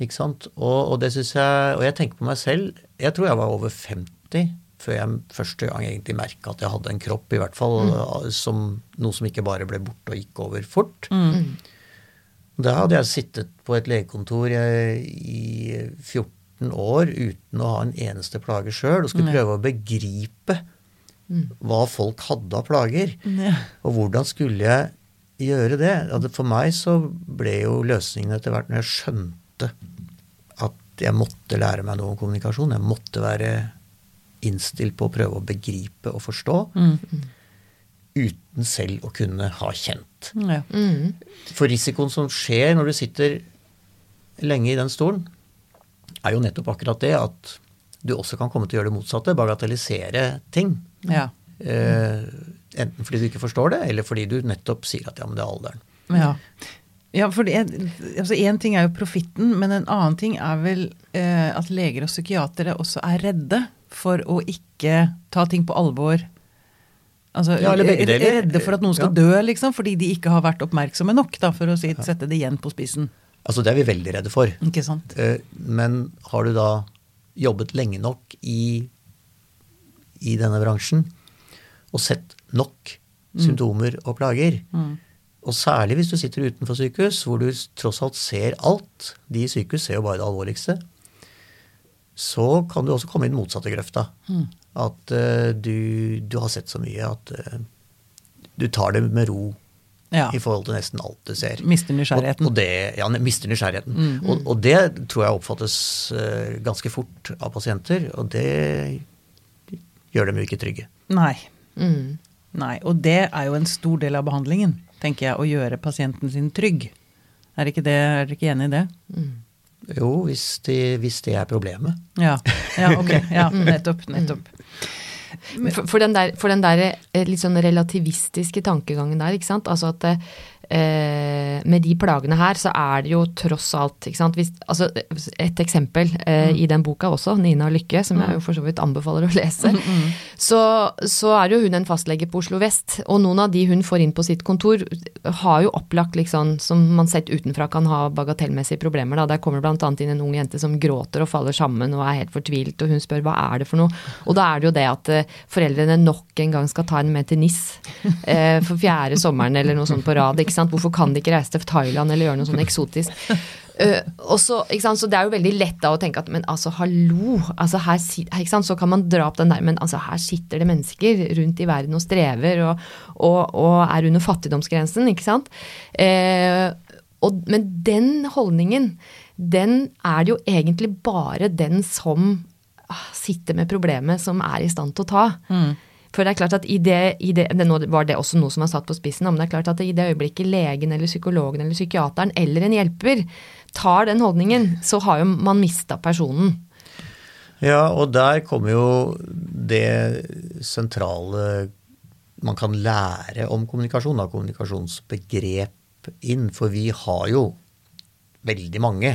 [SPEAKER 3] Ikke sant? Og, og det synes jeg, og jeg tenker på meg selv Jeg tror jeg var over 50 før jeg første gang egentlig merka at jeg hadde en kropp, i hvert fall som noe som ikke bare ble borte og gikk over fort. Da hadde jeg sittet på et legekontor i, i 14 år uten å ha en eneste plage sjøl, og skulle prøve å begripe hva folk hadde av plager. Og hvordan skulle jeg gjøre det? For meg så ble jo løsningen etter hvert når jeg skjønte at jeg måtte lære meg noe om kommunikasjon. Jeg måtte være innstilt på å prøve å begripe og forstå. Uten selv å kunne ha kjent.
[SPEAKER 1] Ja.
[SPEAKER 3] For risikoen som skjer når du sitter lenge i den stolen, er jo nettopp akkurat det at du også kan komme til å gjøre det motsatte. Bagatellisere ting.
[SPEAKER 1] ja.
[SPEAKER 3] Eh, enten fordi du ikke forstår det, eller fordi du nettopp sier at ja, men det er alderen.
[SPEAKER 1] Ja. ja for Én altså ting er jo profitten, men en annen ting er vel eh, at leger og psykiatere også er redde for å ikke ta ting på alvor. Altså,
[SPEAKER 3] Ja, eller begge
[SPEAKER 1] er-. Redde for at noen skal
[SPEAKER 3] Ja.
[SPEAKER 1] dø, liksom, fordi de ikke har vært oppmerksomme nok, da, for å si, sette det igjen på spissen.
[SPEAKER 3] Altså det er vi veldig redde for.
[SPEAKER 1] Ikke sant?
[SPEAKER 3] Eh, Men har du da jobbet lenge nok i, i denne bransjen og sett nok symptomer og plager, og særlig hvis du sitter utenfor sykehus, hvor du tross alt ser alt, de i sykehus ser jo bare det alvorligste, så kan du også komme i den motsatte grøfta. At eh, du, du har sett så mye at eh, du tar det med ro
[SPEAKER 1] Ja.
[SPEAKER 3] i forhold til nesten alt du ser.
[SPEAKER 1] Mister nysgjerrigheten.
[SPEAKER 3] Og, og det, ja, mister nysgjerrigheten. Og, og det tror jeg oppfattes eh, ganske fort av pasienter, og det gjør dem jo ikke trygge.
[SPEAKER 1] Nei.
[SPEAKER 2] Mm.
[SPEAKER 1] Nei. Og det er jo en stor del av behandlingen, tenker jeg, å gjøre pasienten sin trygg. Er ikke det, er dere ikke enig i det?
[SPEAKER 3] Jo, hvis, de, hvis det er problemet.
[SPEAKER 1] Ja. ja ok. <laughs> Ja, nettopp. Nettopp.
[SPEAKER 2] For, for den der, for den der eh, litt sånn relativistiske tankegangen der, ikke sant. Altså at eh, med de plagene her, så er det jo tross alt. Hvis, altså et eksempel eh, i den boka også, Nina Lykke, som jeg jo for så vidt anbefaler å lese, så, så er jo hun en fastlege på Oslo vest. Og noen av de hun får inn på sitt kontor, har jo opplagt liksom, som man sett utenfra kan ha bagatellmessige problemer. Da. Der kommer bl.a. inn en ung jente som gråter og faller sammen og er helt fortvilt, og hun spør hva er det for noe. Og da er det jo det at eh, foreldrene nok en gang skal ta henne med til NIS eh, for fjerde sommeren eller noe sånt på rad. ikke sant? Hvorfor kan de ikke reise til Thailand eller gjøre noe sånn eksotisk? Uh, og så, ikke sant? så Det er jo veldig lett da å tenke at men altså, hallo. altså her, ikke sant? Så kan man dra opp den der, men altså, her sitter det mennesker rundt i verden og strever og, og, og er under fattigdomsgrensen, ikke sant. Uh, og, men den holdningen, den er det jo egentlig bare den som ah, sitter med problemet, som er i stand til å ta. For det er klart at i det, i det, Nå var det også noe som var satt på spissen, men det er klart at i det øyeblikket legen eller psykologen eller psykiateren eller en hjelper tar den holdningen, så har jo man mista personen.
[SPEAKER 3] Ja, og der kommer jo det sentrale man kan lære om kommunikasjon, av kommunikasjonsbegrep inn. For vi har jo veldig mange,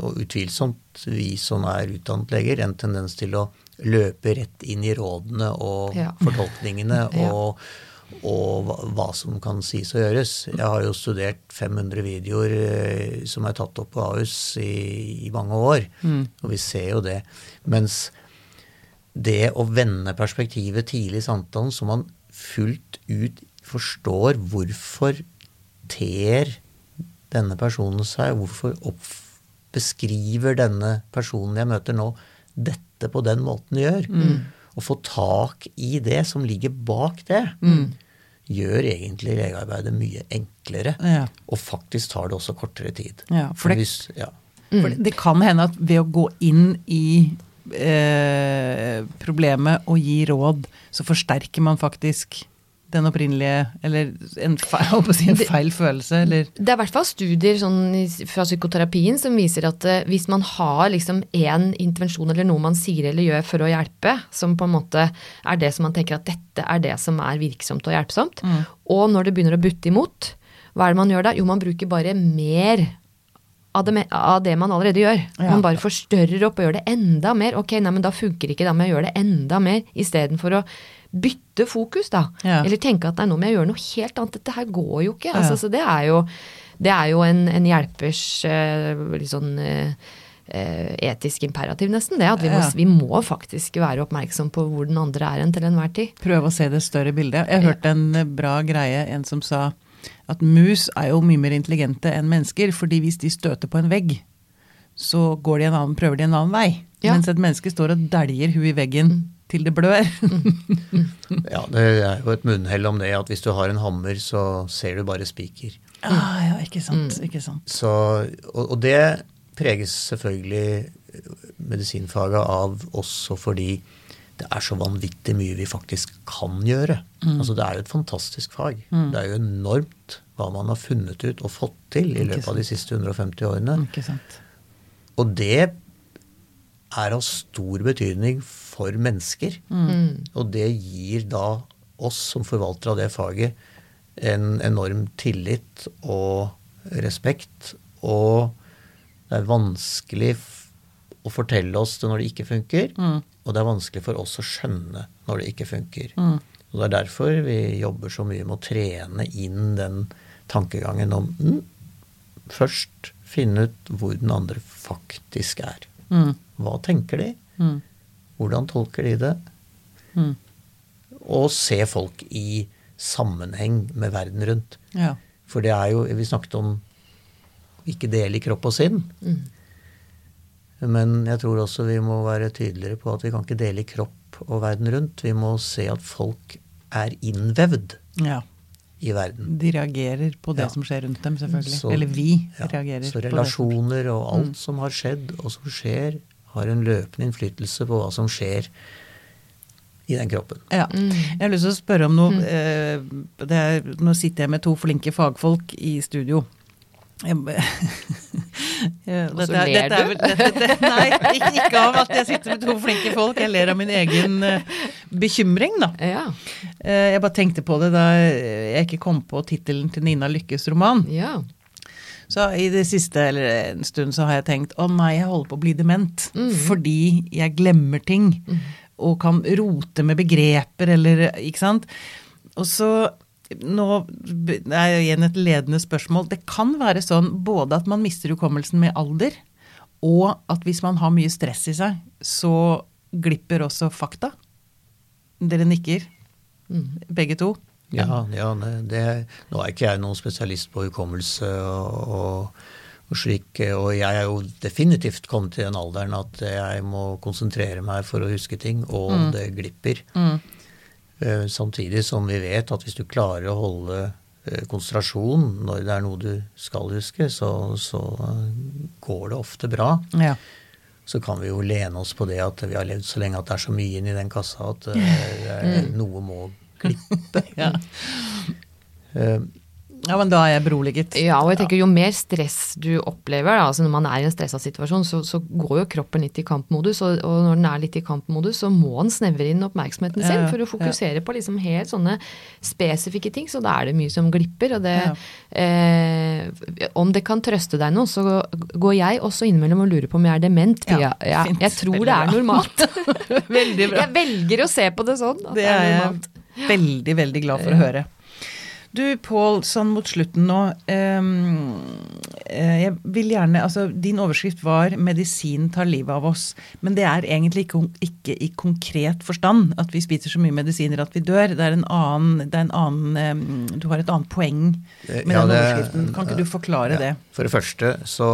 [SPEAKER 3] og utvilsomt vi som er utdannet leger, en tendens til å løpe rett inn i rådene og
[SPEAKER 2] Ja.
[SPEAKER 3] fortolkningene <laughs> og, og hva, som kan sies og gjøres. Jeg har jo studert 500 videoer eh, som er tatt opp på Ahus i, i mange år, og vi ser jo det. Mens det å vende perspektivet tidlig i samtalen, så man fullt ut forstår hvorfor ter denne personen seg, hvorfor beskriver denne personen jeg møter nå, dette på den måten gjør. Å få tak i det som ligger bak det, gjør egentlig legearbeidet mye enklere.
[SPEAKER 1] Ja.
[SPEAKER 3] Og faktisk tar det også kortere tid.
[SPEAKER 1] Ja, for det-
[SPEAKER 3] hvis, ja.
[SPEAKER 1] For det, det kan hende at ved å gå inn i eh, problemet og gi råd, så forsterker man faktisk den opprinnelige Eller en feil, si en feil følelse, eller
[SPEAKER 2] Det er i hvert fall studier sånn, fra psykoterapien som viser at uh, hvis man har liksom én intervensjon eller noe man sier eller gjør for å hjelpe, som på en måte er det som man tenker at dette er det som er virksomt og hjelpsomt, og når det begynner å butte imot, hva er det man gjør da? Jo, man bruker bare mer av det, av det man allerede gjør.
[SPEAKER 1] Ja.
[SPEAKER 2] Man bare forstørrer opp og gjør det enda mer. Ok, nei, men da funker ikke, det, må jeg gjøre det enda mer, istedenfor å bytte fokus, da.
[SPEAKER 1] Ja.
[SPEAKER 2] Eller tenke at nei, nå må jeg gjøre noe helt annet. Dette her går jo ikke. Altså, så det er jo, det er jo en, en hjelpers eh, litt sånn eh, eh, etisk imperativ, nesten. det, At vi må,
[SPEAKER 1] Ja.
[SPEAKER 2] vi må faktisk være oppmerksom på hvor den andre er hen til enhver tid.
[SPEAKER 1] prøve å se det større bildet. Jeg hørte en eh, bra greie, en som sa at mus er jo mye mer intelligente enn mennesker, fordi hvis de støter på en vegg, så går de en annen, prøver de en annen vei.
[SPEAKER 2] Ja.
[SPEAKER 1] Mens et menneske står og dæljer huet i veggen til det blør. <laughs>
[SPEAKER 3] ja, det er jo et munnhell om det at hvis du har en hammer, så ser du bare spiker.
[SPEAKER 1] ah, ja, ikke sant. Ikke sant.
[SPEAKER 3] Så, og, og det preges selvfølgelig medisinfaget av også fordi det er så vanvittig mye vi faktisk kan gjøre. Altså Det er jo et fantastisk fag. Det er jo enormt hva man har funnet ut og fått til i løpet av de siste 150 årene.
[SPEAKER 1] Ikke sant.
[SPEAKER 3] Og det er av stor betydning for mennesker. Og det gir da oss som forvaltere av det faget en enorm tillit og respekt. Og det er vanskelig å fortelle oss det når det ikke funker. Mm. Og det er vanskelig for oss å skjønne når det ikke funker. Mm. Og Det er derfor vi jobber så mye med å trene inn den tankegangen om mm, først finne ut hvor den andre faktisk er. Mm. Hva tenker de? Hvordan tolker de det? Mm. Og se folk i sammenheng med verden rundt. Ja. For det er jo Vi snakket om ikke dele i kropp og sinn. Mm. Men jeg tror også vi må være tydeligere på at vi kan ikke dele i kropp og verden rundt. Vi må se at folk er innvevd ja. i verden.
[SPEAKER 1] De reagerer på det ja. som skjer rundt dem, selvfølgelig. Så, Eller vi ja, reagerer.
[SPEAKER 3] Så relasjoner og alt mm. som har skjedd og som skjer, har en løpende innflytelse på hva som skjer i den kroppen.
[SPEAKER 1] Ja. Mm. Jeg har lyst til å spørre om noe. Mm. Eh, er, nå sitter jeg med to flinke fagfolk i studio.
[SPEAKER 2] Jeg, <laughs> ja, og så ler dette er,
[SPEAKER 1] du? Dette, dette, nei, ikke, ikke, av at jeg sitter med to flinke folk. Jeg ler av min egen uh, bekymring, da. Ja. Uh, jeg bare tenkte på det da jeg ikke kom på tittelen til Nina Lykkes roman. Ja. Så i det siste, eller en stund, så har jeg tenkt å nei, jeg holder på å bli dement. Mm. Fordi jeg glemmer ting. Mm. Og kan rote med begreper eller Ikke sant. Og så nå er jo igjen et ledende spørsmål. Det kan være sånn både at man mister hukommelsen med alder, og at hvis man har mye stress i seg, så glipper også fakta. Dere nikker, mm. begge to.
[SPEAKER 3] Ja, ja det, nå er ikke jeg noen spesialist på hukommelse og, og, og, slik, og jeg er jo definitivt kommet til den alderen at jeg må konsentrere meg for å huske ting, og mm. det glipper. Mm. Eh, samtidig som vi vet at hvis du klarer å holde eh, konsentrasjon når det er noe du skal huske, så, så går det ofte bra. Ja. Så kan vi jo lene oss på det at vi har levd så lenge at det er så mye inni den kassa at <laughs> uh, noe må klippe. ja.
[SPEAKER 1] Ja, men da er jeg beroliget.
[SPEAKER 2] Ja, og jeg tenker jo mer stress du opplever, da, altså når man er i en stressa situasjon, så, så, går jo kroppen litt i kampmodus, og, og, når den er litt i kampmodus, så må den snevre inn oppmerksomheten sin for å fokusere ja. på liksom helt sånne spesifikke ting. Så da er det mye som glipper. Og det ja. eh, Om det kan trøste deg noe, så går jeg også innimellom og lurer på om jeg er dement. Ja, jeg, jeg tror Veldig det er normalt. <laughs> veldig bra. Jeg velger å se på det sånn.
[SPEAKER 1] at det, er, er jeg veldig, veldig glad for å høre. Du Pål, sånn mot slutten nå. Um, jeg vil gjerne Altså, din overskrift var 'Medisin tar livet av oss'. Men det er egentlig ikke, ikke, i konkret forstand at vi spiser så mye medisiner at vi dør. Det er en annen, er en annen um, Du har et annet poeng med ja, den overskriften. Kan ikke du forklare ja. det?
[SPEAKER 3] For det første så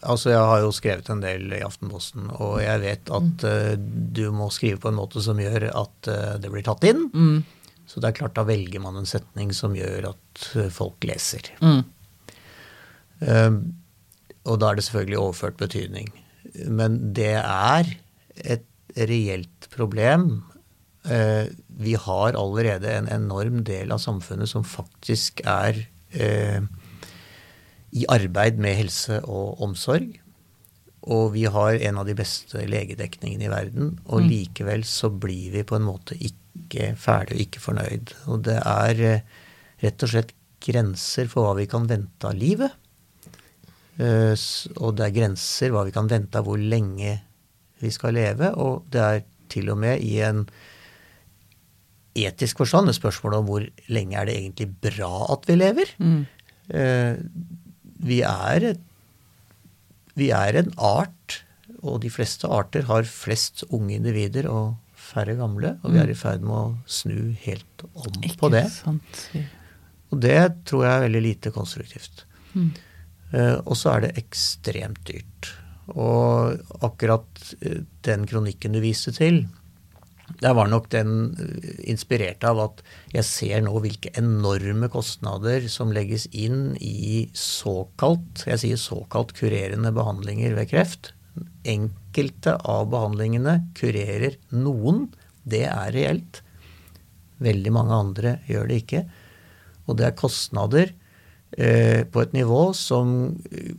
[SPEAKER 3] Altså, Jeg har jo skrevet en del i Aftenposten, og jeg vet at uh, du må skrive på en måte som gjør at uh, det blir tatt inn. Mm. Så det er klart, da velger man en setning som gjør at eh, folk leser. Mm. Um, og da er det selvfølgelig overført betydning. Men det er et reelt problem. Uh, vi har allerede en enorm del av samfunnet som faktisk er uh, i arbeid med helse og omsorg. Og vi har en av de beste legedekningene i verden. Og mm. likevel så blir vi på en måte ikke ferdig og ikke fornøyd. Og det er eh, rett og slett grenser for hva vi kan vente av livet. Eh, og det er grenser hva vi kan vente av hvor lenge vi skal leve. Og det er til og med i en etisk forstand et spørsmål om hvor lenge er det egentlig bra at vi lever. Mm. Eh, vi, er et, vi er en art, og de fleste arter har flest unge individer og færre gamle, og vi er i mm. ferd med å snu helt om Ikke på det. Sant. Og det tror jeg er veldig lite konstruktivt. Mm. Uh, og så er det ekstremt dyrt. Og akkurat uh, den kronikken du viste til, der var nok den uh, inspirert av at jeg ser nå hvilke enorme kostnader som legges inn i såkalt, jeg sier såkalt kurerende behandlinger ved kreft enkelte av behandlingene kurerer noen. Det er reelt. Veldig mange andre gjør det ikke. Og det er kostnader eh, på et nivå som eh,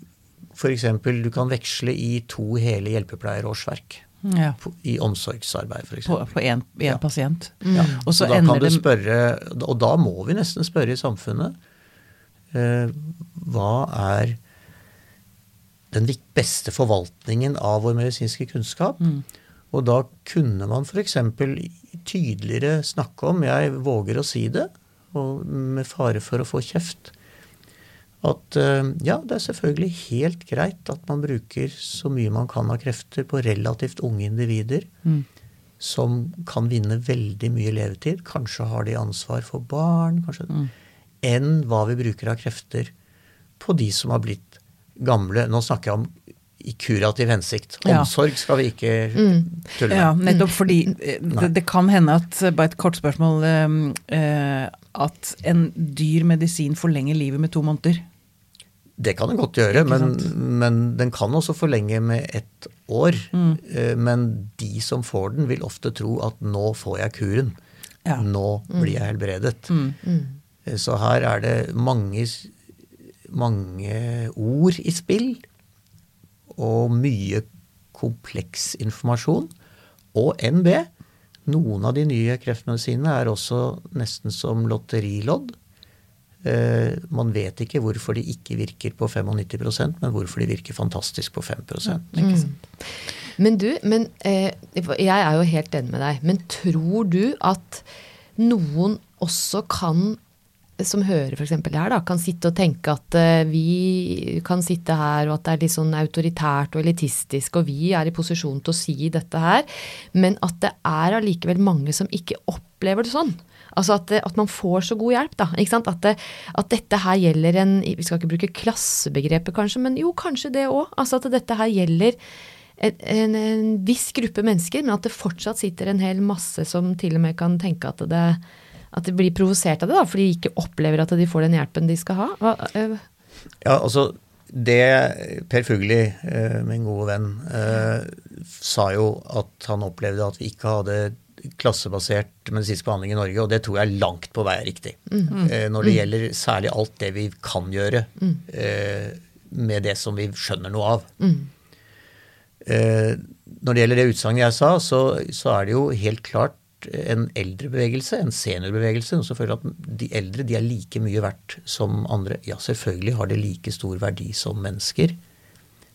[SPEAKER 3] f.eks. du kan veksle i to hele hjelpepleierårsverk.
[SPEAKER 1] Ja.
[SPEAKER 3] på, i omsorgsarbeid, f.eks.
[SPEAKER 1] På, på én pasient.
[SPEAKER 3] Ja.
[SPEAKER 1] Og
[SPEAKER 3] da kan du spørre, og da må vi nesten spørre i samfunnet eh, hva er den beste forvaltningen av vår medisinske kunnskap?
[SPEAKER 1] Mm.
[SPEAKER 3] Og da kunne man f.eks. tydeligere snakke om, jeg våger å si det, og med fare for å få kjeft, at eh, ja, det er selvfølgelig helt greit at man bruker så mye man kan av krefter på relativt unge individer
[SPEAKER 1] Mm.
[SPEAKER 3] som kan vinne veldig mye levetid. Kanskje har de ansvar for barn, kanskje,
[SPEAKER 1] Mm.
[SPEAKER 3] enn hva vi bruker av krefter på de som har blitt gamle. Nå snakker jeg om i kurativ hensikt. Omsorg skal vi ikke tulle med.
[SPEAKER 1] Ja, nettopp fordi eh, <laughs> det, det kan hende at, eh, bare et kort spørsmål, at en dyr medisin forlenger livet med to måneder.
[SPEAKER 3] Det kan den godt gjøre, men, men den kan også forlenge med ett år.
[SPEAKER 1] Mm.
[SPEAKER 3] Eh, Men de som får den, vil ofte tro at nå får jeg kuren.
[SPEAKER 1] Ja.
[SPEAKER 3] Nå blir jeg helbredet.
[SPEAKER 1] Mm.
[SPEAKER 3] Eh, Så her er det mange, mange ord i spill, og mye kompleks informasjon. Og NB. Noen av de nye kreftmedisinene er også nesten som lotterilodd. Eh, man vet ikke hvorfor de ikke virker på 95% men hvorfor de virker fantastisk på 5
[SPEAKER 1] Ikke sant?
[SPEAKER 2] Men du, men, eh, jeg er jo helt enig med deg, men tror du at noen også kan som hører f.eks. her, da, kan sitte og tenke at eh, vi kan sitte her, og at det er litt sånn autoritært og elitistisk, og vi er i posisjon til å si dette her, men at det er allikevel mange som ikke opplever det sånn. Altså at, at man får så god hjelp, da. Ikke sant? At, det, at dette her gjelder en Vi skal ikke bruke klassebegrepet, kanskje, men jo, kanskje det òg. Altså at dette her gjelder en, en, en viss gruppe mennesker, men at det fortsatt sitter en hel masse som til og med kan tenke at det, at de blir provosert av det, da, fordi de ikke opplever at de får den hjelpen de skal ha. Hva, øh,
[SPEAKER 3] Ja, altså det Per Fugli, eh, min gode venn, eh, sa jo at han opplevde at vi ikke hadde klassebasert medisinsk behandling i Norge, og det tror jeg langt på vei er riktig. Eh, når det gjelder særlig alt det vi kan gjøre eh, med det som vi skjønner noe av. Eh, når det gjelder det utsagnet jeg sa, så, så er det jo helt klart en eldrebevegelse, en seniorbevegelse. Noe som føler at de eldre de er like mye verdt som andre. Ja, selvfølgelig har de like stor verdi som mennesker.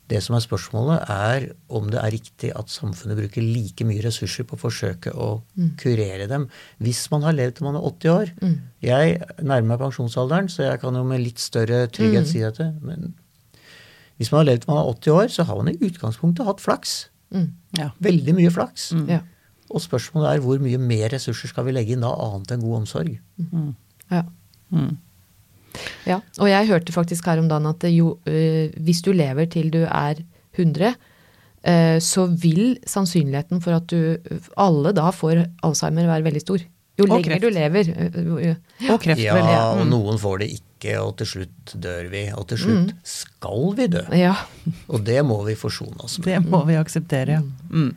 [SPEAKER 3] Det som er spørsmålet, er om det er riktig at samfunnet bruker like mye ressurser på å forsøke å kurere dem hvis man har levd til man er 80 år. Jeg nærmer meg pensjonsalderen, så jeg kan jo med litt større trygghet si dette. Men hvis man har levd til man er 80 år, så har man i utgangspunktet hatt flaks.
[SPEAKER 1] Ja.
[SPEAKER 3] Veldig mye flaks.
[SPEAKER 2] ja.
[SPEAKER 3] Og spørsmålet er hvor mye mer ressurser skal vi legge inn da, annet enn god omsorg?
[SPEAKER 2] Ja. Ja. Og jeg hørte faktisk her om dagen at jo, øh, hvis du lever til du er 100, øh, så vil sannsynligheten for at du alle da får Alzheimer være veldig stor. Jo
[SPEAKER 1] Og
[SPEAKER 2] lenger
[SPEAKER 1] kreft.
[SPEAKER 2] du lever. øh,
[SPEAKER 1] Og kreft,
[SPEAKER 3] Ja,
[SPEAKER 1] vel. Ja.
[SPEAKER 3] og
[SPEAKER 1] Mm.
[SPEAKER 3] noen får det ikke, og til slutt dør vi. Og til slutt skal vi dø.
[SPEAKER 2] ja.
[SPEAKER 3] Og det må vi forsone oss med.
[SPEAKER 1] Det må vi akseptere, ja. Mm.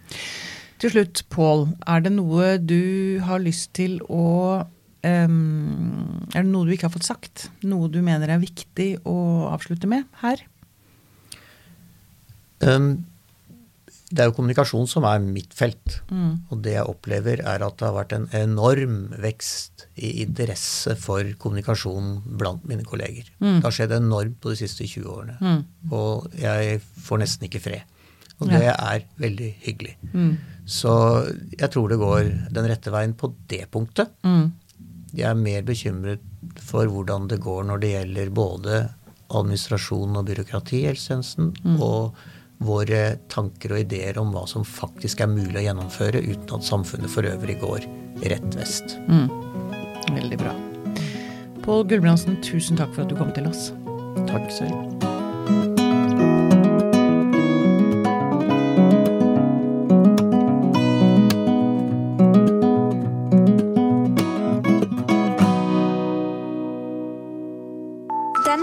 [SPEAKER 1] Til slutt, Pål. Er det noe du har lyst til å em, Er det noe du ikke har fått sagt? Noe du mener er viktig å avslutte med her?
[SPEAKER 3] Um, det er jo kommunikasjon som er mitt felt.
[SPEAKER 1] Mm.
[SPEAKER 3] Og det jeg opplever, er at det har vært en enorm vekst i interesse for kommunikasjon blant mine kolleger. Det har skjedd enormt på de siste 20 årene.
[SPEAKER 1] Mm.
[SPEAKER 3] Og jeg får nesten ikke fred. Og det er veldig hyggelig.
[SPEAKER 1] Mm.
[SPEAKER 3] Så jeg tror det går den rette veien på det punktet.
[SPEAKER 1] Mm.
[SPEAKER 3] Jeg er mer bekymret for hvordan det går når det gjelder både administrasjon og byråkrati i helsetjenesten, og våre tanker og ideer om hva som faktisk er mulig å gjennomføre uten at samfunnet for øvrig går rett vest.
[SPEAKER 1] Mm. Veldig bra. Pål Gulbrandsen, tusen takk for at du kom til oss.
[SPEAKER 3] Takk selv.